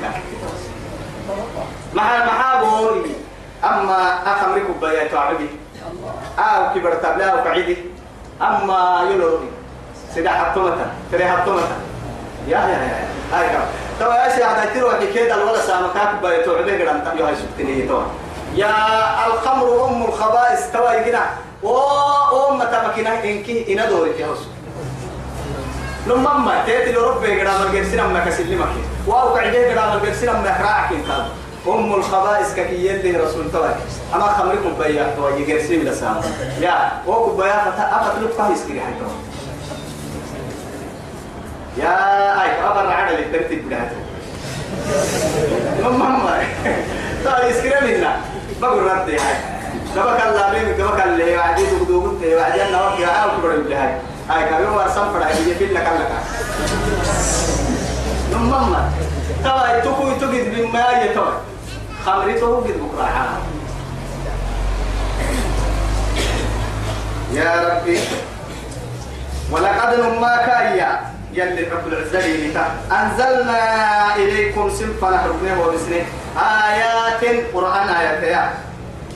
مع محابوري أما أخمرك بيات عربي أو كبر تبلا أو قعيدي أما يلوري سيدي حطومة سيدي حطومة يا يا يا هاي كم. تو يا شيخ هذا تروح كده الولا سامكاك بيتو عبي قرأن تبيو هاي سبتني تو يا الخمر أم الخبائث تو يجينا و ام تمكنا إنكي إنا دوري في هوس لما ما تيتي لربي قران الجرسين اما كسل مكي واو قعدي قران الجرسين اما كراعك انت أم الخبائث كي يلي رسول تو أما خمركم بيا تو يجرسين لسام يا وكو بيا فتا افتلك فايس حتى يا أي خبر على الترتيب بتاعته ماما طيب اسكرم لنا بقول رد هاي سبك الله بين سبك اللي وعدي تقدوم تي وعدي أنا وقت يا أو كبر اللي هاي هاي كانوا ورسم فرع في لك لك. ماما طيب تكو تجد بما يتوي خمرته قد بكرة. يا ربي. ولقد نماك يا يلي رب العزة أنزلنا إليكم سلفا نحرقناه وبسنه آيات قرآن آيات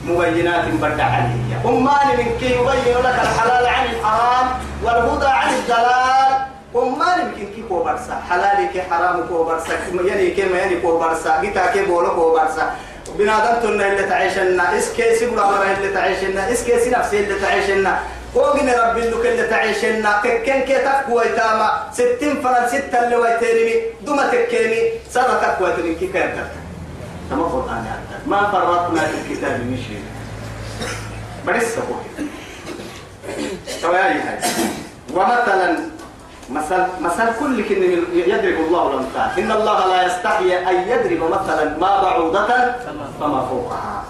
مبينات بدع عليا أمان كي يبين لك الحلال عن الحرام والهدى عن الدلال أمان من كي كي كو برسا حلالي كي حرام كو برسا يعني كي ما يعني كو برسا جيتا كي بولو كو برسا بنادم تنا اللي تعيشنا. اس كيسي بلا مرة اللي تعيشنا. اس كيسي نفسي اللي تعيشنا. وقنا رب اللي اللي تعيشنا. تكن كي تقوى تاما ستين فرن ستة اللي ويترمي دوما تكيني سنة تقوى ترمي كي كان تما قرآن ما فرطنا في الكتاب من شيء بس سبوه ومثلا مثل مثل كل كن يضرب الله الأمثال. إن الله لا يستحي أن يضرب مثلا ما بعوضة فما فوقها.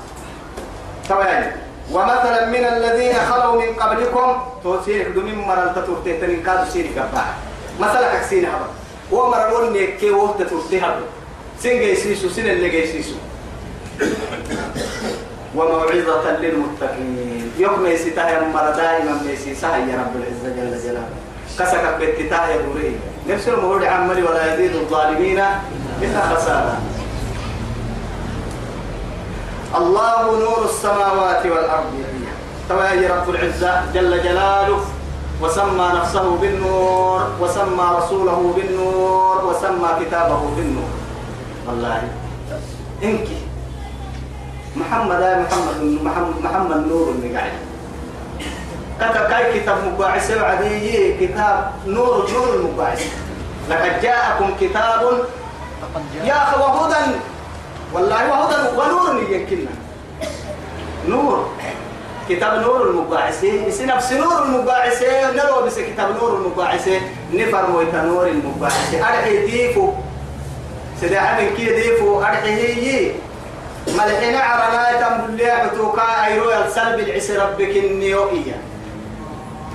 طبعا ومثلا من الذين خلوا من قبلكم توسير دمين مرل تتورتي تنين كادو سيري كبا مثلا كسين هبا ومر ول نيكي وقت تورتي هبا سين جيسيسو سين اللي جيسيسو. وموعظة للمتقين. يوم يسيتها يا مرة دائما يسيسها يا رب العزة جل جلاله. كسك بتتاه يا بوري. نفس المهود عملي ولا يزيد الظالمين إلا خسارة. الله نور السماوات والأرض توا يا رب العزة جل جلاله. وسمى نفسه بالنور وسمى رسوله بالنور وسمى كتابه بالنور. والله إنك محمد محمد محمد محمد نور اللي قاعد. كتب كاي كتاب مقاعس عدي كتاب نور نور المقاعس. لقد جاءكم كتاب يا أخي وهدى والله وهدى ونور يمكننا نور كتاب نور المقاعس. يسي نفس نور المقاعس نلو بس كتاب نور المقاعس. نفر ويتا نور المقاعس. أرحي ديفو سيدي عمل كي ديفو أرحي هي ملحنا عرنا تنبل لي عتوكا أيرو السلب العسر ربك النيوئية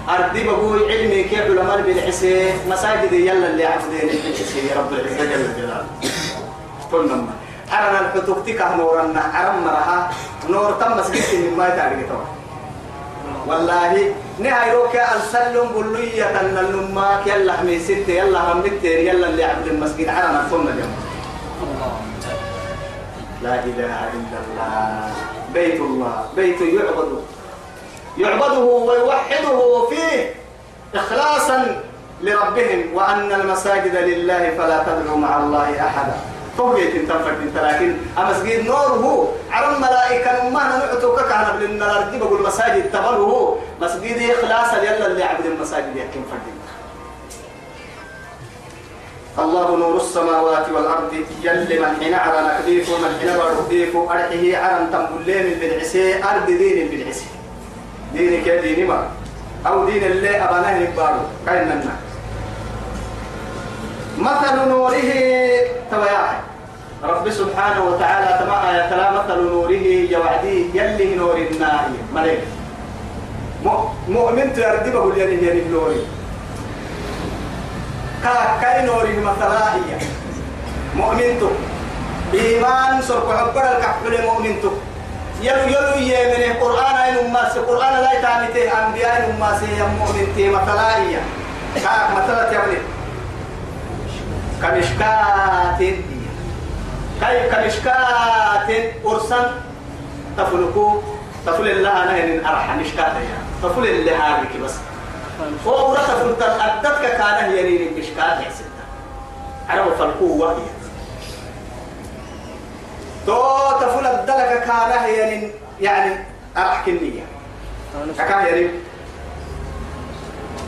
أردي بقول علمي كيف علماء بالعسى مساجد يلا اللي عبدين العسى يا رب العزة جل جلاله. قلنا أرنا الحتوك تكه نورنا. عرم مرها. نور تم مسجد ما تعرف والله نهاية روكا السلم بلوية أن النماك يلا حمي ستة يلا همتين يلا اللي عبد المسجد. عرنا الفم اليوم. لا إله إلا الله. بيت الله. بيت يعبد. يعبده ويوحده فيه إخلاصا لربهم وأن المساجد لله فلا تدعوا مع الله أحدا. فوقيت انت لكن أمسجد نوره على الملائكة ما نعتوك لأن الأرض بقول مساجد تبره. مسجد إخلاصا يلا اللي عبد المساجد يحكم فرد الله نور السماوات والأرض يلي من حين على نكديف ومن حين برديف أرحه عرم تنبلين بالعسي أرض دين بالعسي. دينك يا ديني ما. أو دين اللي أبناه نبارو كاين لنا مثل نوره تبايا رب سبحانه وتعالى تما آية تلا مثل نوره يوعدي يلي نور النار ملك. مؤمن تردي بقول يلي نوري كا كاي نوري مثلا هي مؤمن تو إيمان سرق حبر الكحل مؤمن تو يلو يلو يمن القرآن أين أماس القرآن لا يتعنيته أنبياء أين أماس يمؤمن تي مثلا هي كاك مثلا تبني كمشكات كاي كمشكات أرسل تفلكو تفل الله أنا إن أرحى مشكات يا تفل اللي هذيك بس ورا تفل أدتك كان هي رين يا ستة. عرفوا فالقوة هي. تو تفل الدلك كان هي يعني أرحك النية. كان هي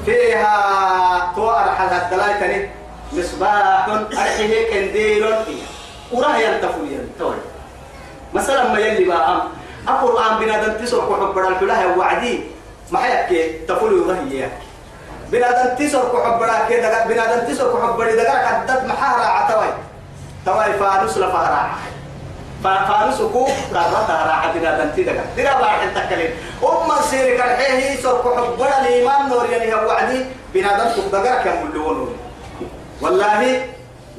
فيها تو أرحل الدلائل مصباح أرحيه كنديل وراه ينتفل ينتوي مثلا ما يلي بقى القرآن بنادم تسر كحب الحلاه وعدي. يحكي تفل وراه بنادم تسر كحب كده بنادم تسر كحب دقا كدت محارة عتوي توي فانوس لفهرة فانوس كو قررتها راحة بنادم تدقا تدقا باحل تكلم أم سيرك الحيه سر كحب الإيمان نور يعني هو وعدي بنادم تقدر كم اللون والله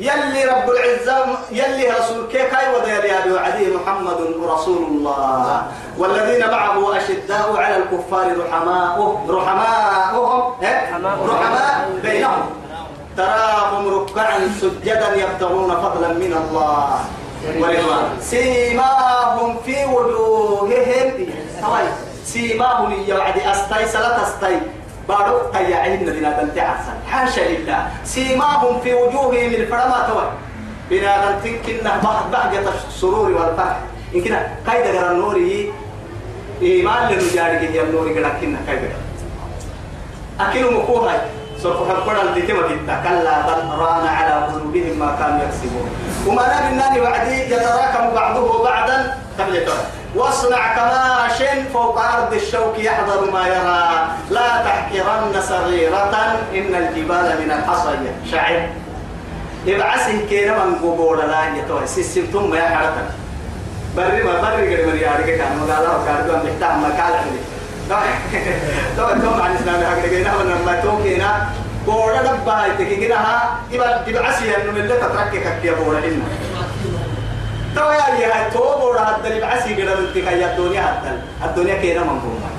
يلي رب العزة يلي رسول كيف هاي وذي أبي وعدي محمد رسول الله. والذين معه أشداء على الكفار رحماء رحماءهم رحماء بينهم. تراهم ركعا سجدا يبتغون فضلا من الله. ورضوان سيماهم في وجوههم. سيماهم يوعد أستي؟ سلا تستي بارو تيعين بنادم تعسل حاشا لله. سيماهم في وجوههم الفرما توي. بنادم تنكنا بهجة السرور والفرح. إن كنا كايدا غير النوري إيمان لنجارك يا النوري كنا كنا كايدا أكلوا مكوها سوف حبنا الدتما كتا كلا بل ران على قلوبهم ما كانوا يكسبون. وما نبناني وعدي يتراكم بعضه بعضا قبل واصنع كماش فوق أرض الشوك يحضر ما يرى. لا تحقرن صغيرة إن الجبال من الحصى شعر يبعسه كينا من قبور لا يتوه. سيستم يا حرتا بري ما بري قد مري عارك كان مقالا وكاردو أن يحتاج مقالا تو تو مع الإسلام حق لقينا ولما توكينا بورا دبا تكينا ها. يبقى يبعسي إنه من اللي تتركك يا بورا إنه. تو يا يا تو بورا هذا اللي بعسي تكيا الدنيا هذا الدنيا كينا منظومة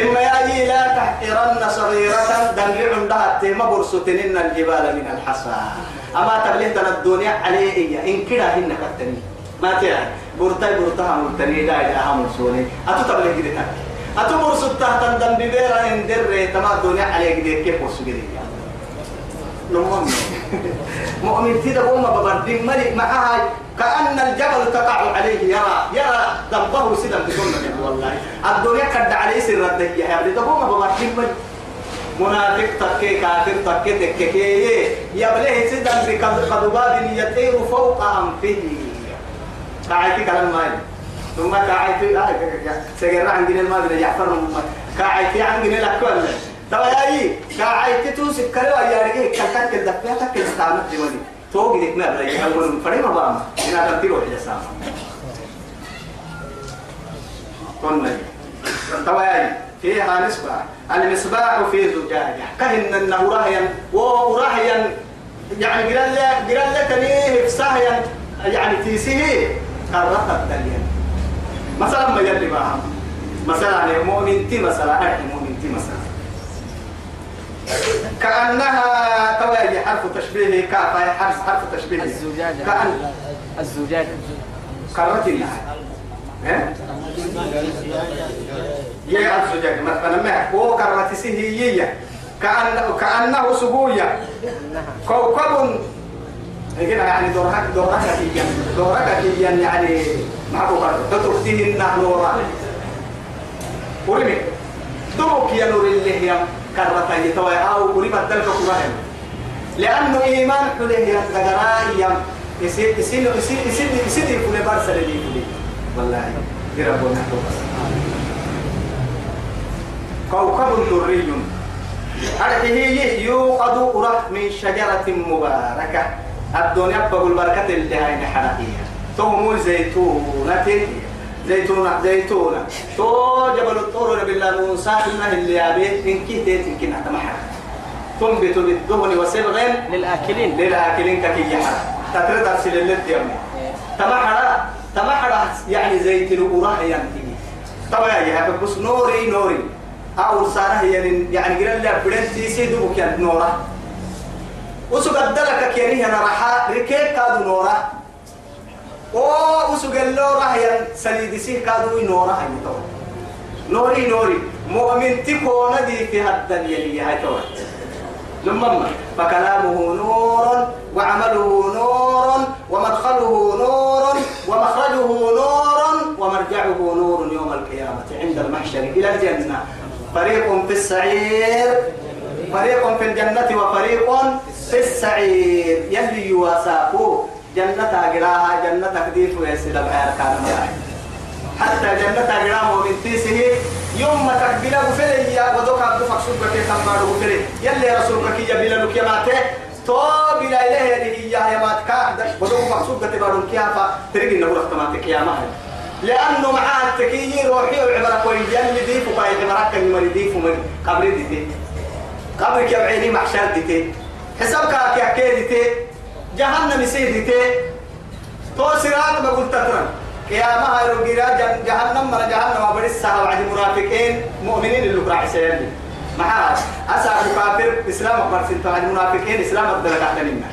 إما يا لا تحقرن صغيرة دمع عندها تيما برسوتنين الجبال من الحصى. أما تبليه الدنيا عليه إن كده هن كتني. ما تعرف برتاي برتها مرتني لا إله مرسوني. أتو تبليه كده أتو برسوت تحت الدم ببيرا إن در تما الدنيا عليه كده كيف برسو كده نمم مؤمن. تيدا قوم ببردين ملك معها كأن الجبل تقع عليه. يرى يرى ذنبه سيدا بسنة. والله الدنيا كد عليه سر الدنيا يا بدي تقوم ملك منافق تكي كافر تكي تكي يبليه سيدا بقضباب يطير فوق أنفه. كاعيتي كلام مالي ثم كاعيتي آه سيجرى عندنا المال جعفر كاعيتي عندنا الأكوان ترى يا إيه كاعيتي توسك كلوا يا كده فيها تكل استعمل ديواني. توقي ديك ما بلاقي أول فريم بام هنا تنتيرو حاجة سامة كنا ترى يا إيه فيها نسبة المصباح في زجاجة كهن النه راهيا وراهيا يعني لك قال لك ليه فساهيا يعني تيسيه قررت الدنيا مثلا ما يلي معهم مثلا مؤمن تي مثلا مؤمن تي مثلا كأنها تواجه حرف تشبيه كافة حرف حرف تشبيه الزجاجة كأن الزجاجة قررت الله ها يا الزجاج مثلا ما. هو كرت سهية كأن كأنه سبوية كوكب. هنا يعني دورك دورك كيان يعني ما هو تتركتهن نورا ورمي دروك يا نور الله يا كرتا يتوى أو ورمي الدلك كراهن لأنه إيمان حله يا تقرأ يصير يصير يصير يصير يصير يكون بارسل لي والله يربونا كوكب دري أرحيه يوقد أرح من شجرة مباركة. الدنيا بقول بركة اللي هاي نحرقية تومو زيتونة. زيتونة زيتونة. تو جبل الطور بالله موسى إنه اللي يابي إن كي تيت إن كنا تمحر تنبت بالدهن وسبغ للآكلين. للآكلين ككي يحر تترد أرسل اللي تيامي تمحر تمحر يعني زيت الأوراه ينتهي طبعا يا بس نوري نوري. أو صار يعني يعني قال لي تيسي دوبك يعني نورا. وسوق الدلك كيري أنا راح ركيب كادو نورا. أو وسوق اللورا هي سليد سي كادو نورا نوري نوري مؤمن تكون دي في الدنيا اللي هي تو لما فكلامه نور وعمله نور ومدخله نور ومخرجه نور ومرجعه نور يوم القيامة عند المحشر إلى الجنة فريق في السعير فريق في الجنة وفريق في السعير يلي يواساكو جنة أجراها جنة تكديف ويسير بحير كان حتى جنة أجراها ومن تيسه يوم ما تقبل بفلي يا ودوك عبد فقصود بك تنبار بفلي يلي رسولك كي يبيل لك يماته تو بلا إله يلي يا يماتك ودوك فقصود بك تبارون كيافا تريد النبورة تماتك يا مهل لأنه معاه التكيي روحي وعبرك ديفو باي عبرك كان يمري ديفو من قبر ديتي قبرك يا عيني محشر ديتي حسابك يا كي ديتي جهنم يسير ديتي تو سرات بقول تترن. يا ما هاي رجيرا جهنم مرة جهنم وبر الساعة وعد المنافقين مؤمنين اللي قرأ سيرني معاه أسعى كافر إسلام أكبر سنتو عد المنافقين إسلام أقدر كحتنين